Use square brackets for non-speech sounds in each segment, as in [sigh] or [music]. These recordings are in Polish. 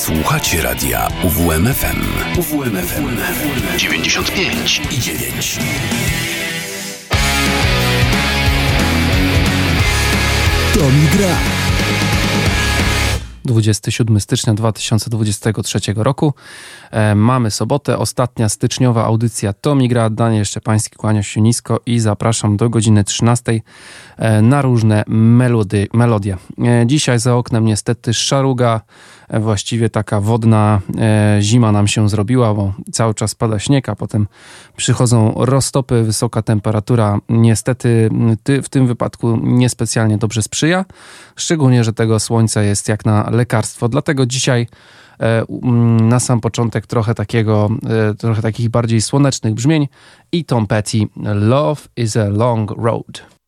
Słuchacie radia UWMFM. UWMFM 95 i 9. 27 stycznia 2023 roku. E, mamy sobotę, ostatnia styczniowa audycja To Migra. Daniel Szczepański, kłania się nisko i zapraszam do godziny 13 e, na różne melody, melodie. E, dzisiaj za oknem niestety szaruga, właściwie taka wodna e, zima nam się zrobiła, bo cały czas pada śnieg, a potem przychodzą roztopy, wysoka temperatura niestety ty, w tym wypadku niespecjalnie dobrze sprzyja, szczególnie, że tego słońca jest jak na lekarstwo. Dlatego dzisiaj e, na sam początek trochę takiego, e, trochę takich bardziej słonecznych brzmień i Tom Petty Love is a long road.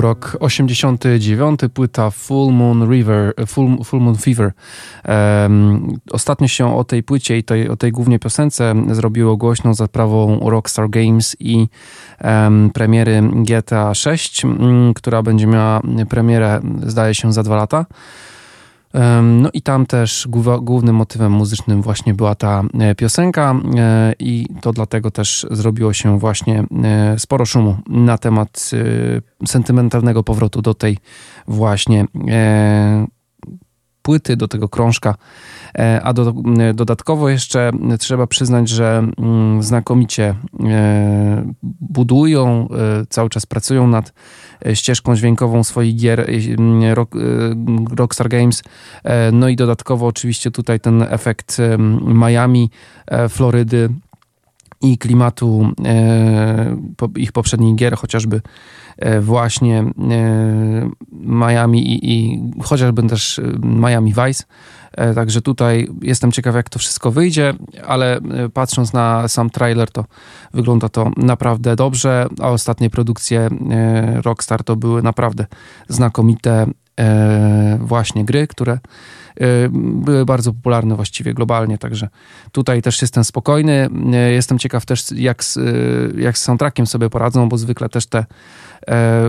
Rok 89, płyta Full Moon River, Full, Full Moon Fever. Um, ostatnio się o tej płycie i tej, o tej głównej piosence zrobiło głośno za sprawą Rockstar Games i um, premiery GTA 6, um, która będzie miała premierę, zdaje się, za dwa lata. No i tam też głównym motywem muzycznym właśnie była ta e, piosenka e, i to dlatego też zrobiło się właśnie e, sporo szumu na temat sentymentalnego powrotu do tej właśnie płyty, do tego krążka. E, a do, dodatkowo jeszcze trzeba przyznać, że mm, znakomicie e, budują, e, cały czas pracują nad ścieżką dźwiękową swoich gier Rock, Rockstar Games. No i dodatkowo oczywiście tutaj ten efekt Miami, Florydy i klimatu ich poprzednich gier, chociażby E, właśnie e, Miami i, i chociażby też e, Miami Vice. Także tutaj jestem ciekaw, jak to wszystko wyjdzie, ale patrząc na sam trailer, to wygląda to naprawdę dobrze, a ostatnie produkcje Rockstar to były naprawdę znakomite właśnie gry, które były bardzo popularne właściwie globalnie, także tutaj też jestem spokojny. Jestem ciekaw też, jak, jak z soundtrackiem sobie poradzą, bo zwykle też te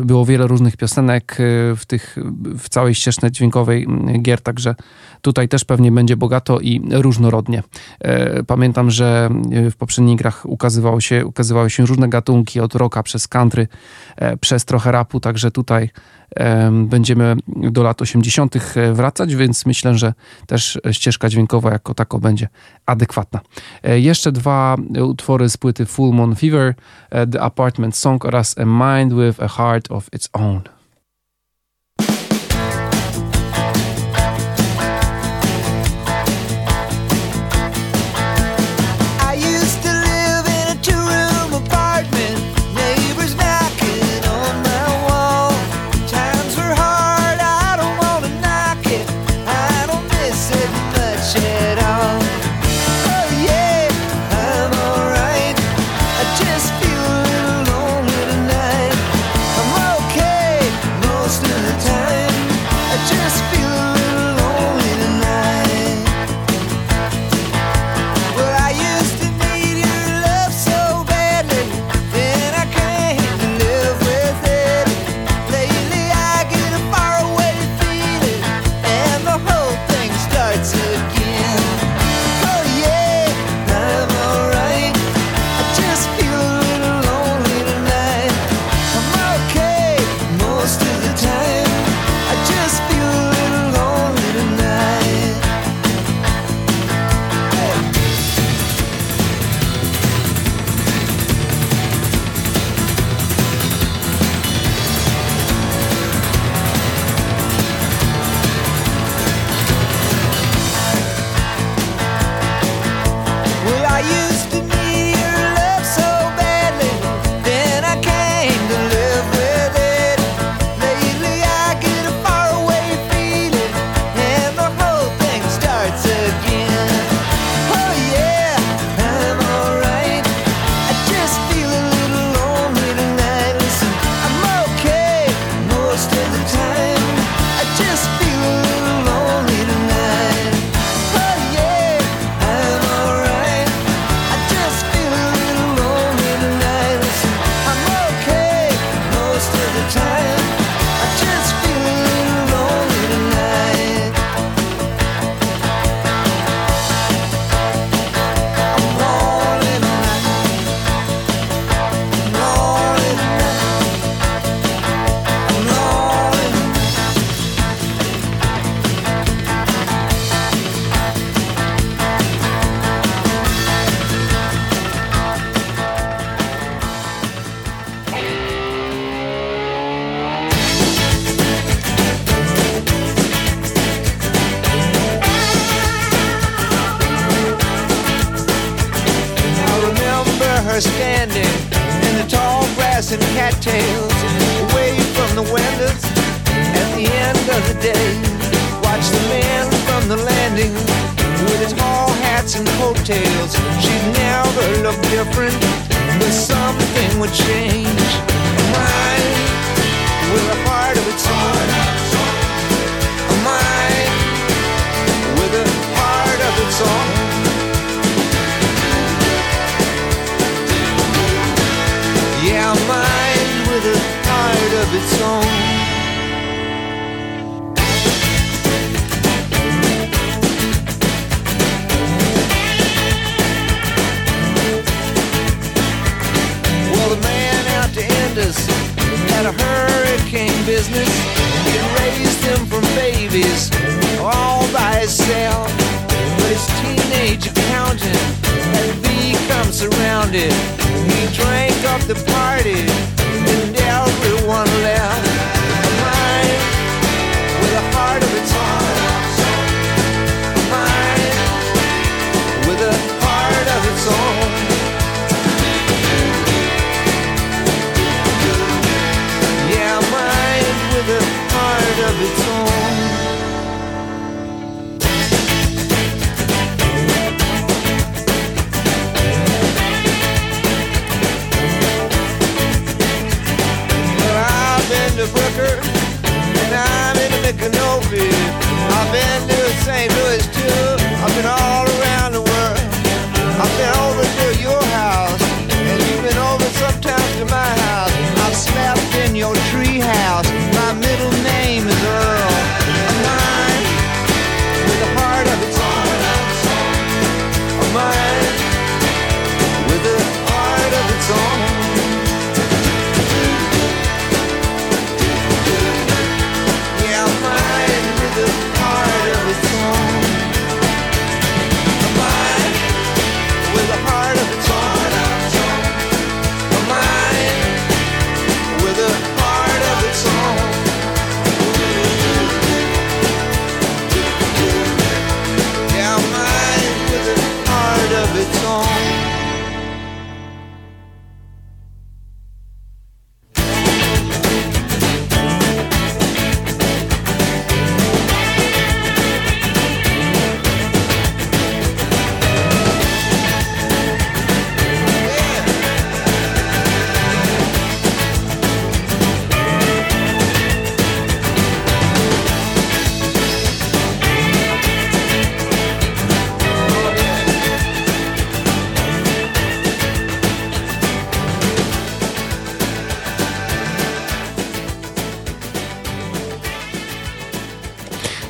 było wiele różnych piosenek w, tych, w całej ścieżce dźwiękowej gier, także tutaj też pewnie będzie bogato i różnorodnie. Pamiętam, że w poprzednich grach ukazywało się, ukazywały się różne gatunki, od rocka przez country, przez trochę rapu, także tutaj będziemy do lat 80. wracać, więc myślę, że też ścieżka dźwiękowa jako tako będzie adekwatna. Jeszcze dwa utwory z płyty Full Moon Fever, The Apartment Song oraz A Mind with a Heart of Its Own.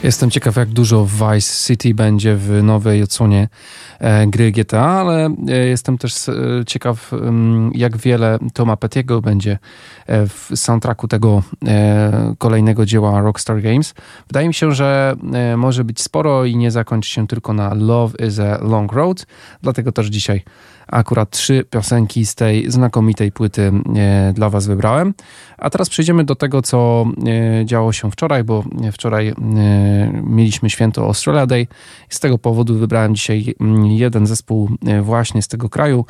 Jestem ciekaw, jak dużo Vice City będzie w nowej odsłonie e, gry GTA, ale e, jestem też e, ciekaw, mm, jak wiele Toma Petiego będzie w soundtracku tego kolejnego dzieła Rockstar Games. Wydaje mi się, że może być sporo i nie zakończy się tylko na Love is a Long Road, dlatego też dzisiaj akurat trzy piosenki z tej znakomitej płyty e, dla Was wybrałem. A teraz przejdziemy do tego, co e, działo się wczoraj, bo wczoraj e, mieliśmy święto Australia Day i z tego powodu wybrałem dzisiaj mm, jeden zespół właśnie z tego kraju.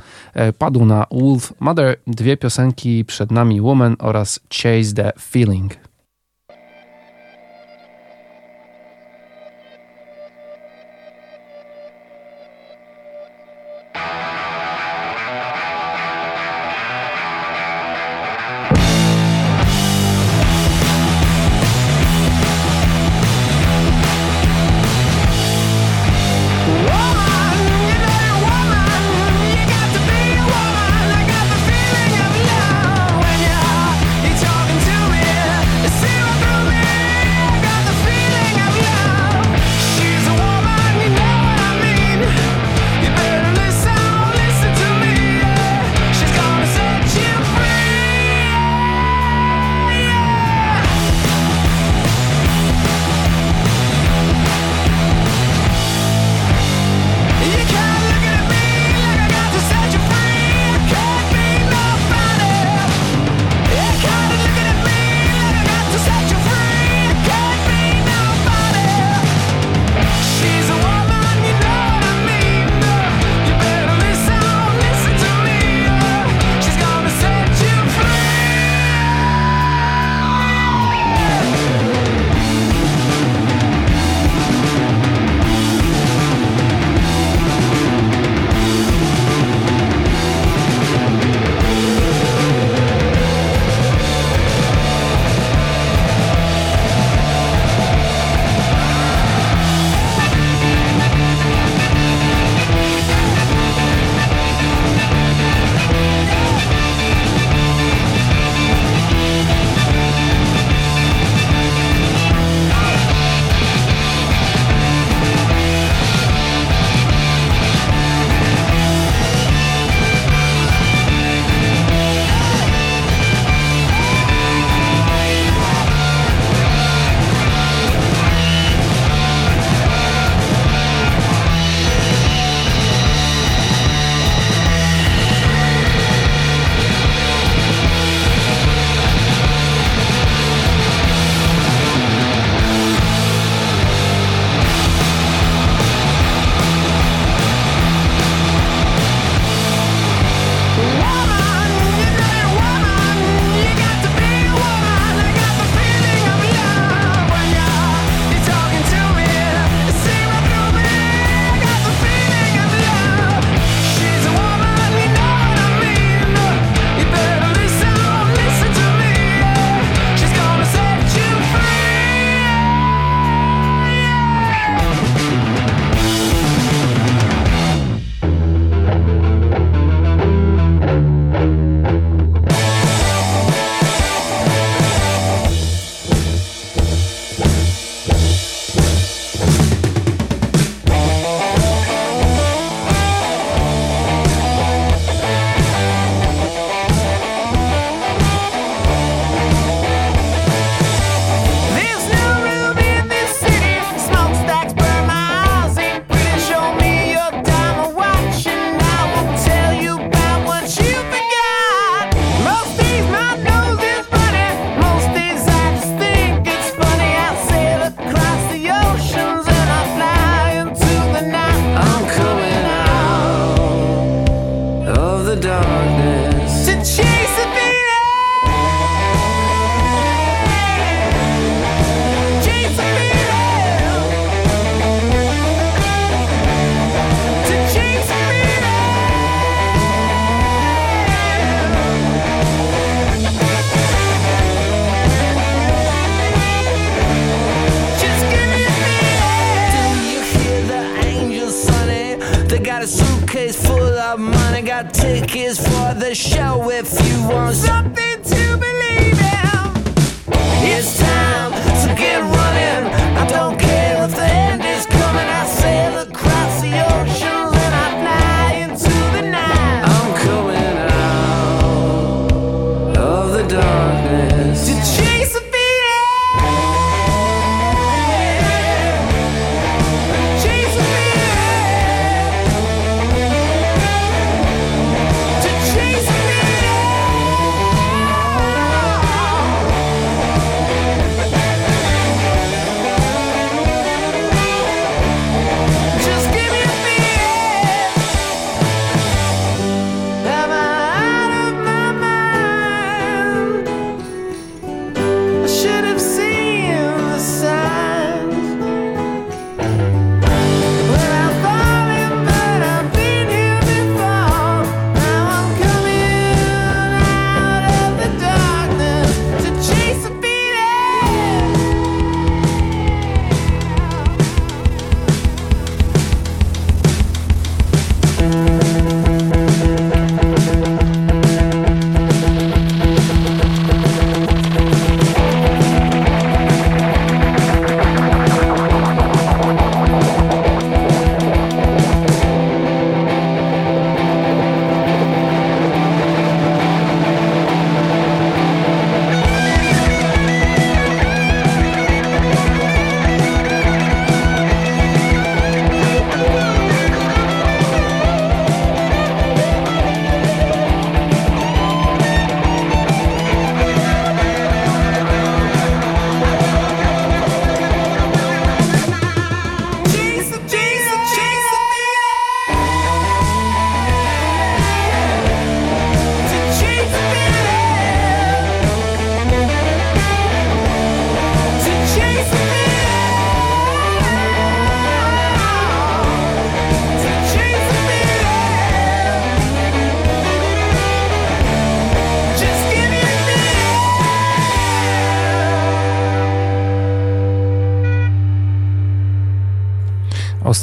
Padł na Wolf Mother, dwie piosenki przed nami Woman oraz Chase the Feeling.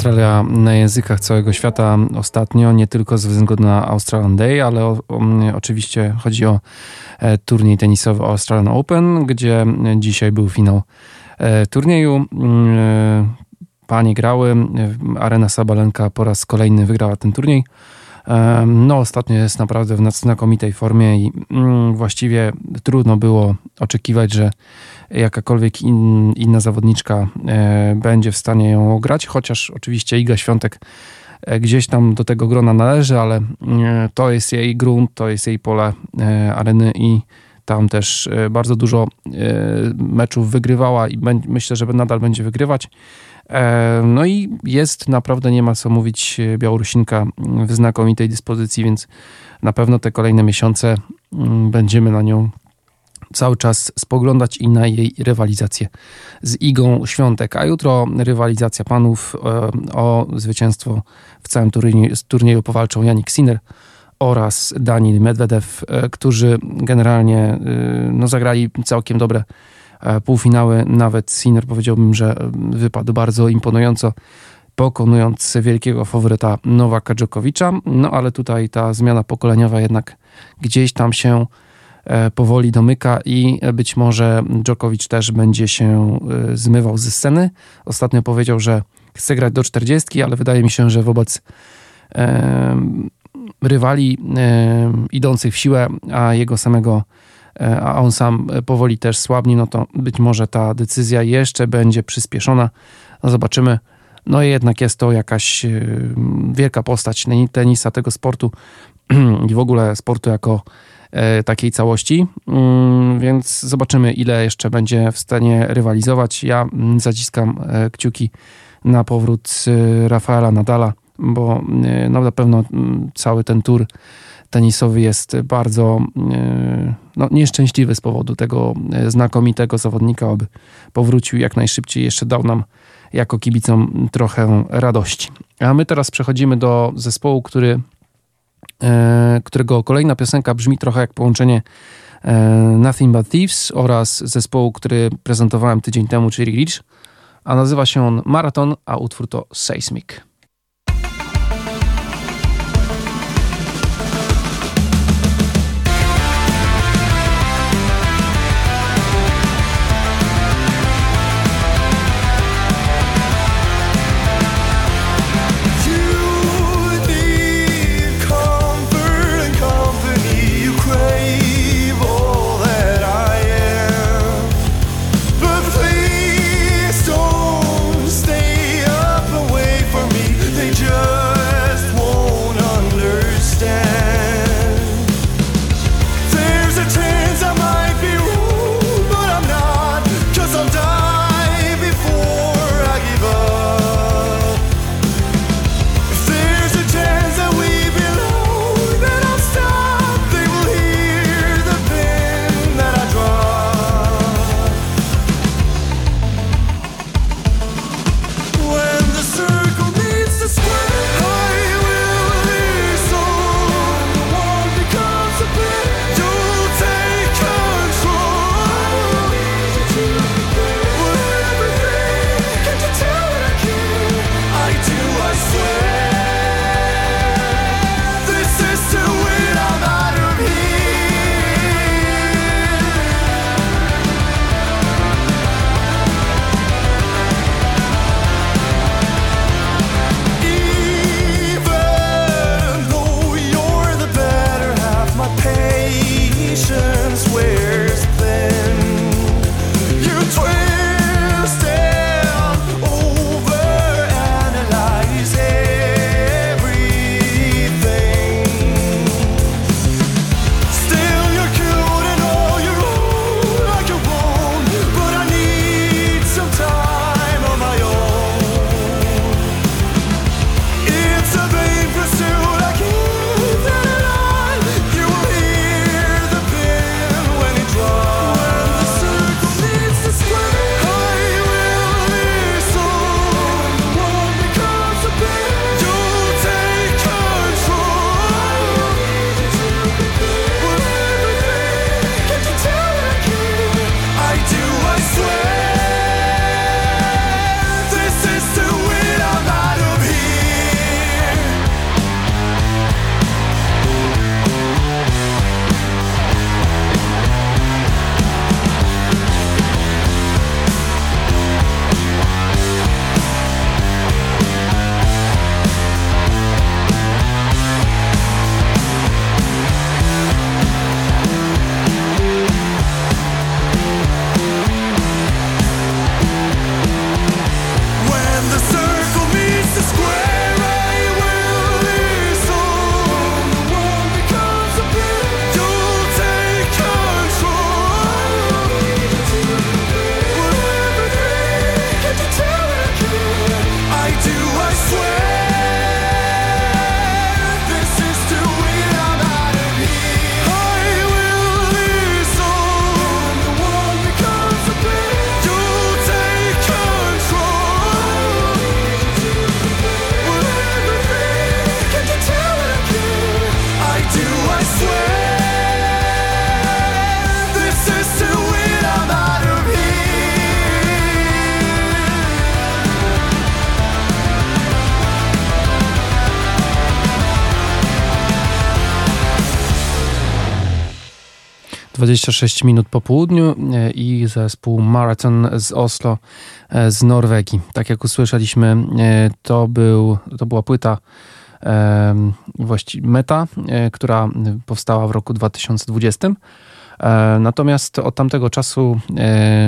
Australia na językach całego świata ostatnio, nie tylko ze względu na Australian Day, ale o, o, oczywiście chodzi o e, turniej tenisowy Australian Open, gdzie dzisiaj był finał e, turnieju. Mm, e, Panie grały, e, Arena Sabalenka po raz kolejny wygrała ten turniej. E, No, ostatnio jest naprawdę w znakomitej formie i mm, właściwie trudno było oczekiwać, że jakakolwiek in, inna zawodniczka e, będzie w stanie ją ograć, chociaż oczywiście Iga Świątek e, gdzieś tam do tego grona należy, ale e, to jest jej grunt, to jest jej pole areny i tam też bardzo dużo meczów wygrywała i myślę, że nadal będzie wygrywać. No i jest naprawdę, nie ma co mówić, Białorusinka w znakomitej dyspozycji, więc na pewno te kolejne miesiące mm, będziemy na nią cały czas spoglądać i na jej rywalizację z Igą Świątek. A jutro rywalizacja panów e, o zwycięstwo w całym turnieju, turnieju powalczą Janik Sinner oraz Daniel Medvedew, e, którzy generalnie e, no, zagrali całkiem dobre półfinały. Nawet Sinner powiedziałbym, że wypadł bardzo imponująco, pokonując wielkiego faworyta Nowaka Dżokowicza. No ale tutaj ta zmiana pokoleniowa jednak gdzieś tam się powoli domyka i być może Dżokowicz też będzie się e, zmywał ze sceny. Ostatnio powiedział, że chce grać do 40, ale wydaje mi się, że wobec e, rywali e, idących w siłę, a jego samego, e, a on sam powoli też słabnie, no to być może ta decyzja jeszcze będzie przyspieszona. No zobaczymy. No i jednak jest to jakaś e, wielka postać tenisa, tego sportu [clears throat] i w ogóle sportu jako e, takiej całości, Mm, więc zobaczymy ile jeszcze będzie w stanie rywalizować. Ja mm, zaciskam e, kciuki na powrót e, Rafaela Nadala, bo e, no, na pewno mm, cały ten tur tenisowy jest bardzo e, no, nieszczęśliwy z powodu tego e, znakomitego zawodnika, aby powrócił jak najszybciej, jeszcze dał nam jako kibicom trochę radości. A my teraz przechodzimy do zespołu, który, e, którego kolejna piosenka brzmi trochę jak połączenie e, Nothing But Thieves oraz zespołu, który prezentowałem tydzień temu, czyli Rich, a nazywa się on Marathon, a utwór to Seismic. 26 minut po południu e, i zespół Marathon z Oslo e, z Norwegii. Tak jak usłyszeliśmy, e, to, był, to była płyta właściwie Meta, która powstała w roku 2020. Natomiast od tamtego czasu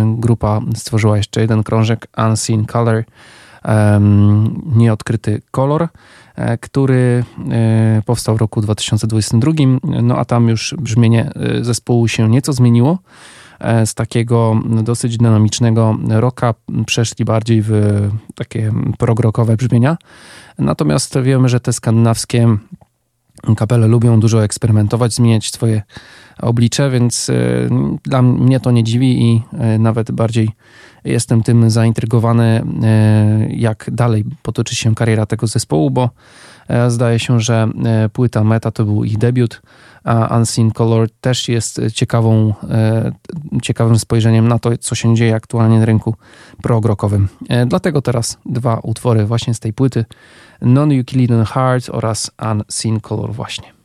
grupa stworzyła jeszcze jeden krążek Unseen Color, nieodkryty kolor. E, który e, powstał w roku 2022. No a tam już brzmienie e, zespołu się nieco zmieniło. Z takiego dosyć dynamicznego rocka przeszli bardziej w takie progrokowe brzmienia. Natomiast wiemy, że te skandynawskie kapele lubią dużo eksperymentować, zmieniać swoje oblicze, więc dla mnie to nie dziwi i nawet bardziej jestem tym zaintrygowany, e, jak dalej potoczy się kariera tego zespołu, bo zdaje się, że e, płyta Meta to był ich debiut, a Unseen Color też jest ciekawą, ciekawym spojrzeniem na to, co się dzieje aktualnie na rynku progrokowym. Dlatego teraz dwa utwory właśnie z tej płyty Non-Euclidean Heart oraz Unseen Color właśnie.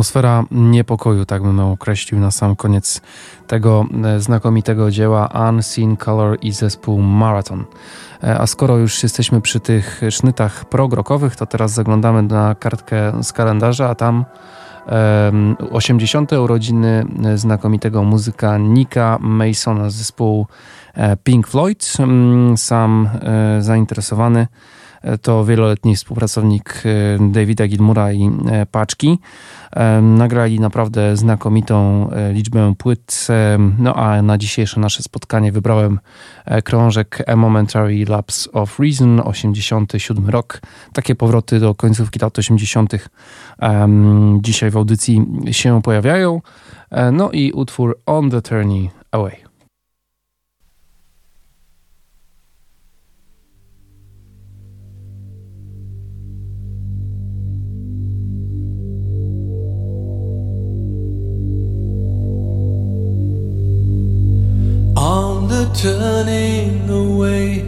Atmosfera niepokoju, tak bym ją określił na sam koniec tego e, znakomitego dzieła Unseen Color i zespół Marathon. E, a skoro już jesteśmy przy tych sznytach progrokowych, to teraz zaglądamy na kartkę z kalendarza, a tam 80. urodziny znakomitego muzyka Nika Masona z zespołu e, Pink Floyd. Mm, sam zainteresowany to wieloletni współpracownik Davida Gilmura i Paczki. Nagrali naprawdę znakomitą e, liczbę płyt. No a na dzisiejsze nasze spotkanie wybrałem e, krążek A Momentary Lapse of Reason, 87 rok. Takie powroty do końcówki lat 80. dzisiaj w audycji się pojawiają. E, no i utwór On the Turning Away. Turning away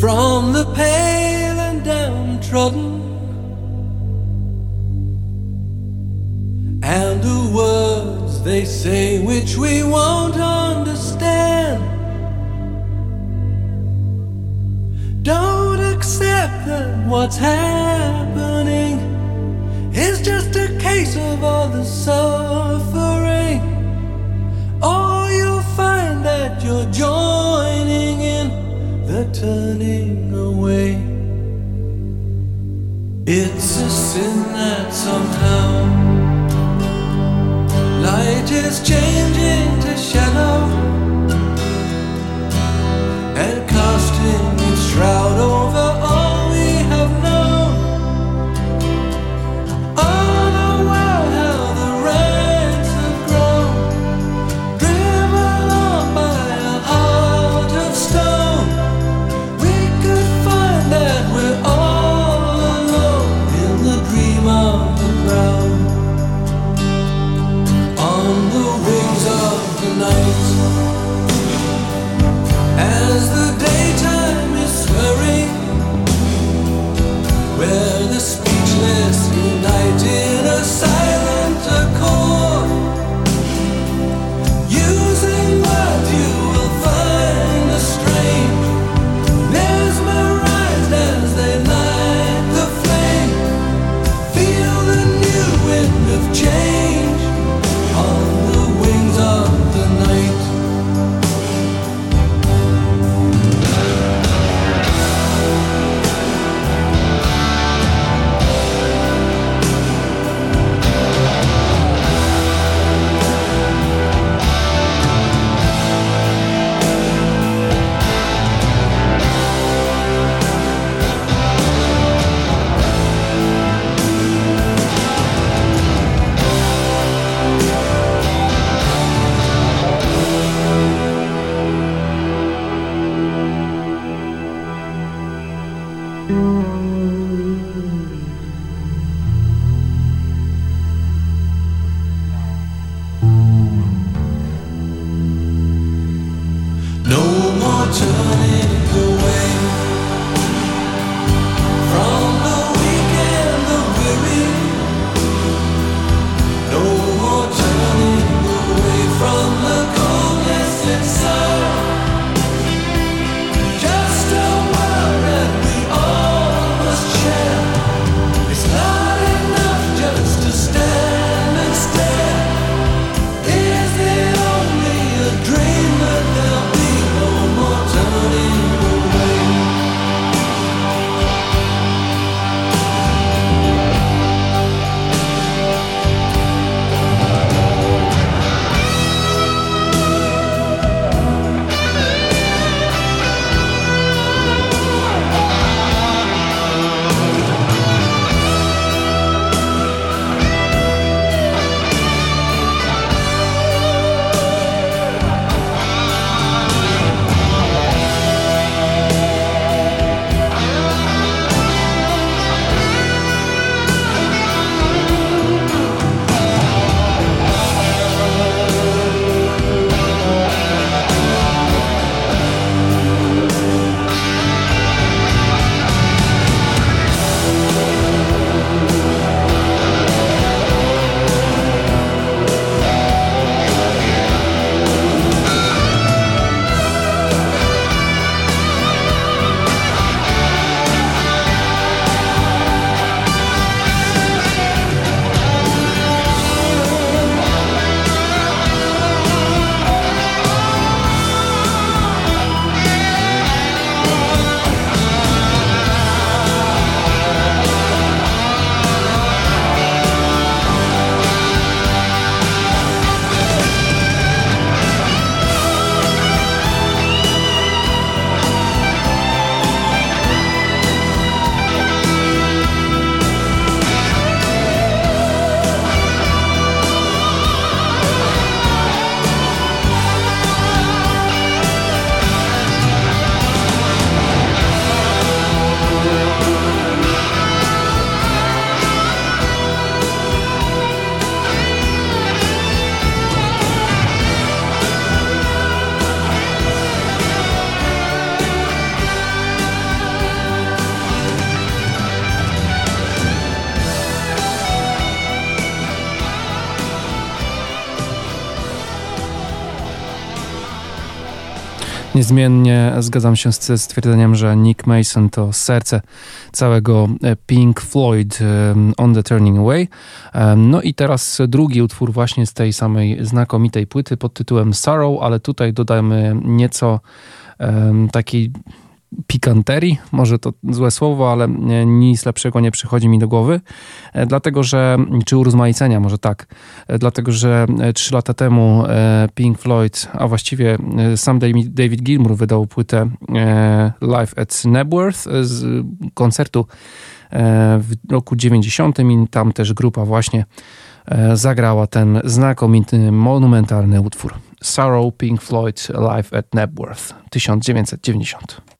from the pale and downtrodden and the words they say which we won't understand. Don't accept that what's happening is just a case of all the suffering that you're joining in the turning away. It's a sin that somehow light is changing to shadow and casting its shroud over Niezmiennie zgadzam się z stwierdzeniem, że Nick Mason to serce całego e, Pink Floyd e, On the Turning Away. E, no i teraz drugi utwór właśnie z tej samej znakomitej płyty pod tytułem Sorrow, ale tutaj dodajmy nieco takiej pikanterii, może to złe słowo, ale nic lepszego nie przychodzi mi do głowy, e, dlatego że, czy urozmaicenia, może tak, e, dlatego że e, trzy lata temu Pink Floyd, a właściwie sam David Gilmour wydał płytę Live at Nebworth z koncertu w roku 90 i tam też grupa właśnie zagrała ten znakomity, monumentalny utwór. Sorrow Pink Floyd Live at Nebworth 1990.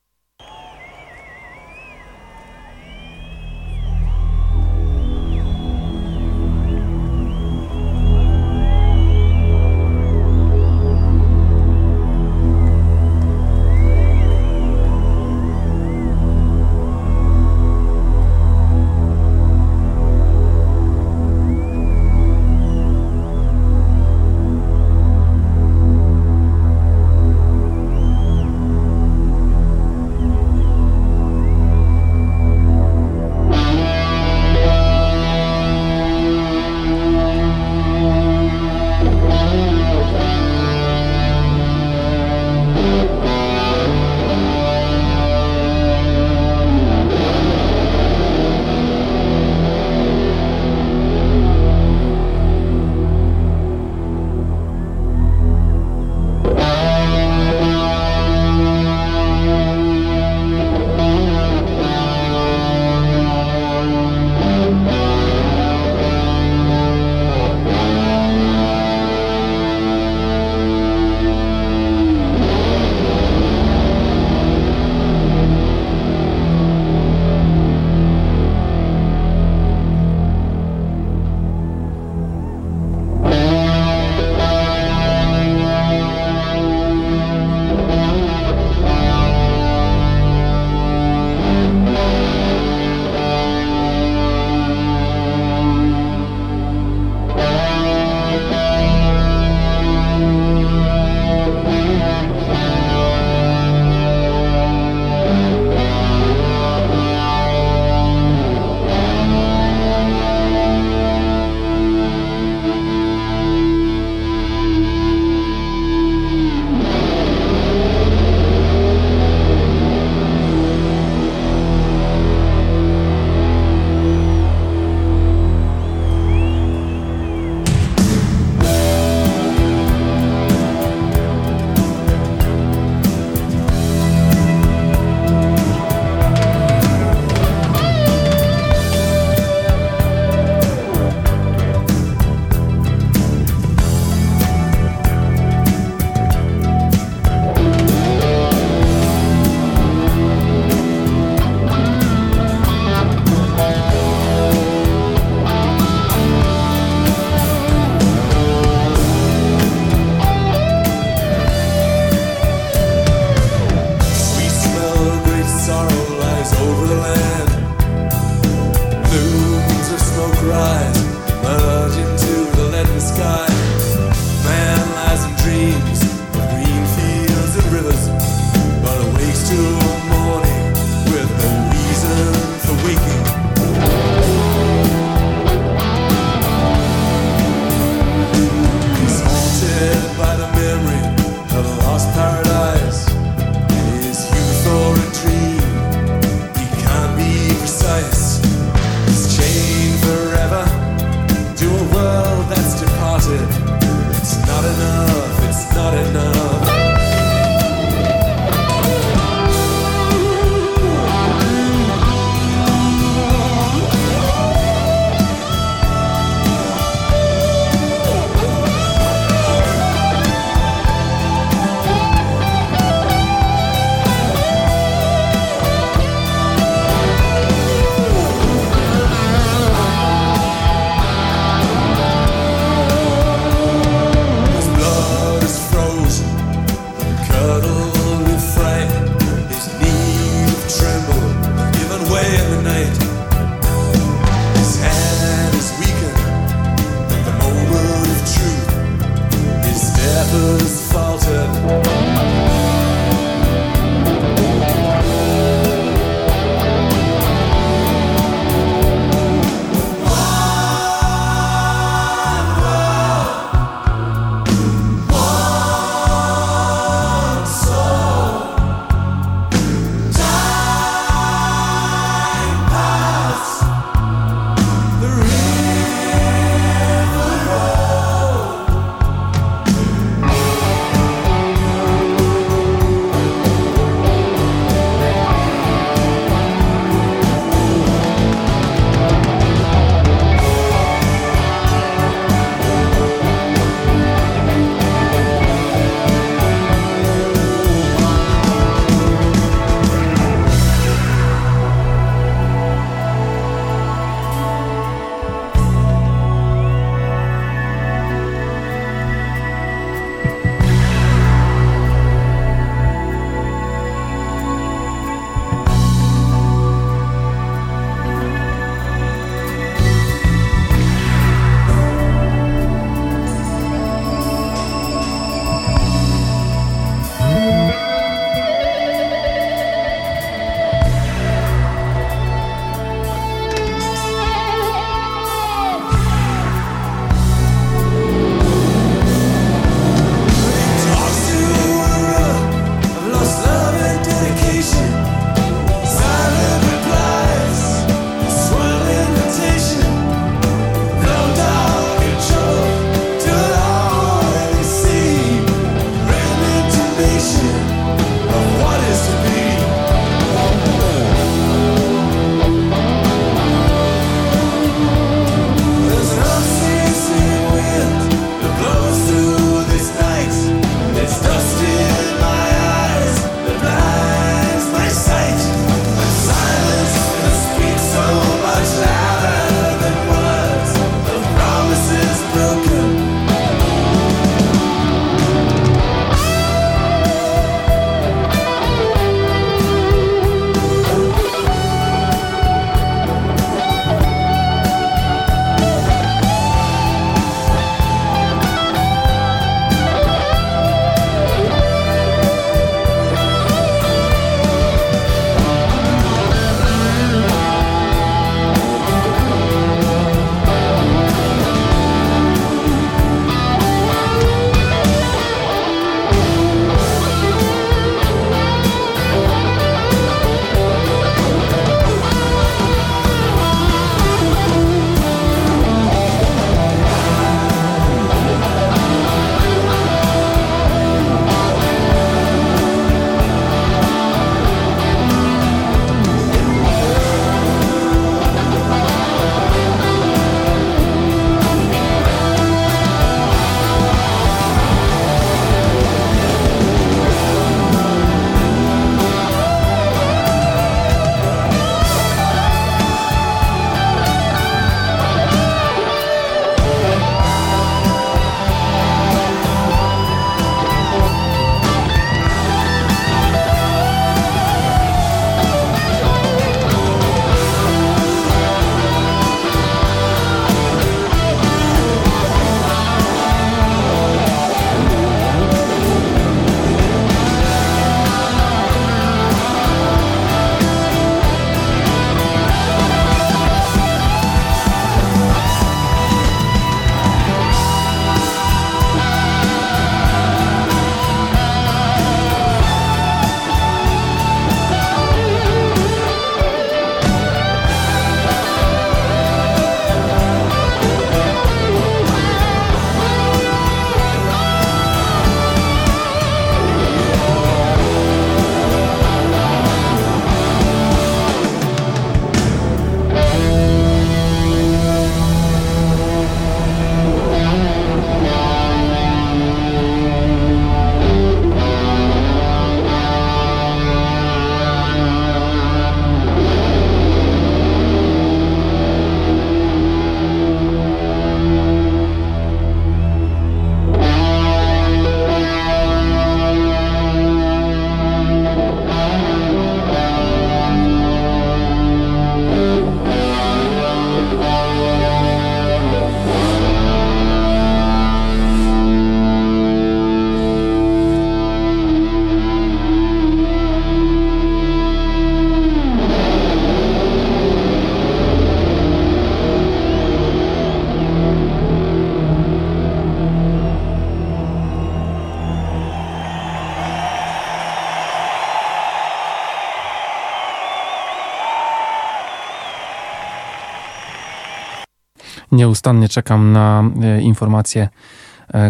Nieustannie czekam na informacje,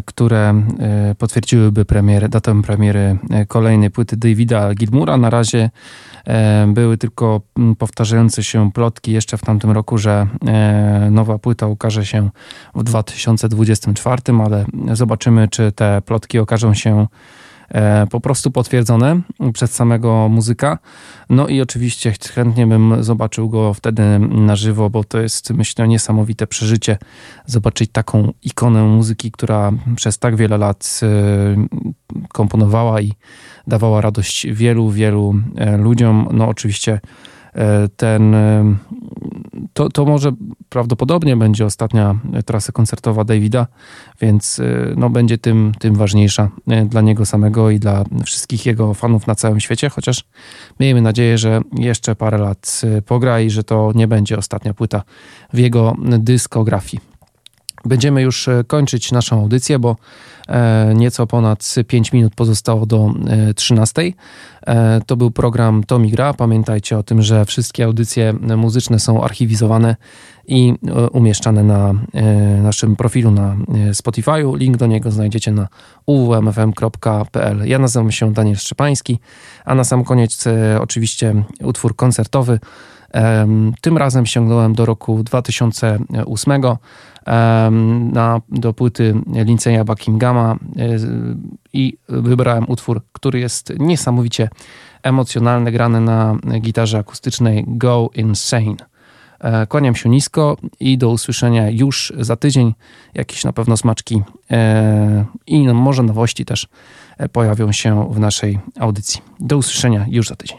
które potwierdziłyby premierę, datę premiery kolejnej płyty Davida Gilmura. Na razie były tylko powtarzające się plotki jeszcze w tamtym roku, że nowa płyta ukaże się w 2024, ale zobaczymy, czy te plotki okażą się E, po prostu potwierdzone przez samego muzyka. No i oczywiście chętnie bym zobaczył go wtedy na żywo, bo to jest myślę niesamowite przeżycie zobaczyć taką ikonę muzyki, która przez tak wiele lat e, komponowała i dawała radość wielu, wielu e, ludziom. No oczywiście ten, to, to może prawdopodobnie będzie ostatnia trasa koncertowa Davida, więc no, będzie tym, tym ważniejsza dla niego samego i dla wszystkich jego fanów na całym świecie, chociaż miejmy nadzieję, że jeszcze parę lat pogra i że to nie będzie ostatnia płyta w jego dyskografii. Będziemy już kończyć naszą audycję, bo E, nieco ponad 5 minut pozostało do 13. E, e, to był program Tomi Gra. Pamiętajcie o tym, że wszystkie audycje muzyczne są archiwizowane i umieszczane na naszym profilu na Spotify'u. Link do niego znajdziecie na uwmfm.pl. Ja nazywam się Daniel Szczepański, a na sam koniec oczywiście utwór koncertowy. Tym razem sięgnąłem do roku 2008 na, do płyty Linceya Buckinghama e, i wybrałem utwór, który jest niesamowicie emocjonalny, grany na gitarze akustycznej Go Insane. E, kłaniam się nisko i do usłyszenia już za tydzień. Jakieś na pewno smaczki e, i no, może nowości też pojawią się w naszej audycji. Do usłyszenia już za tydzień.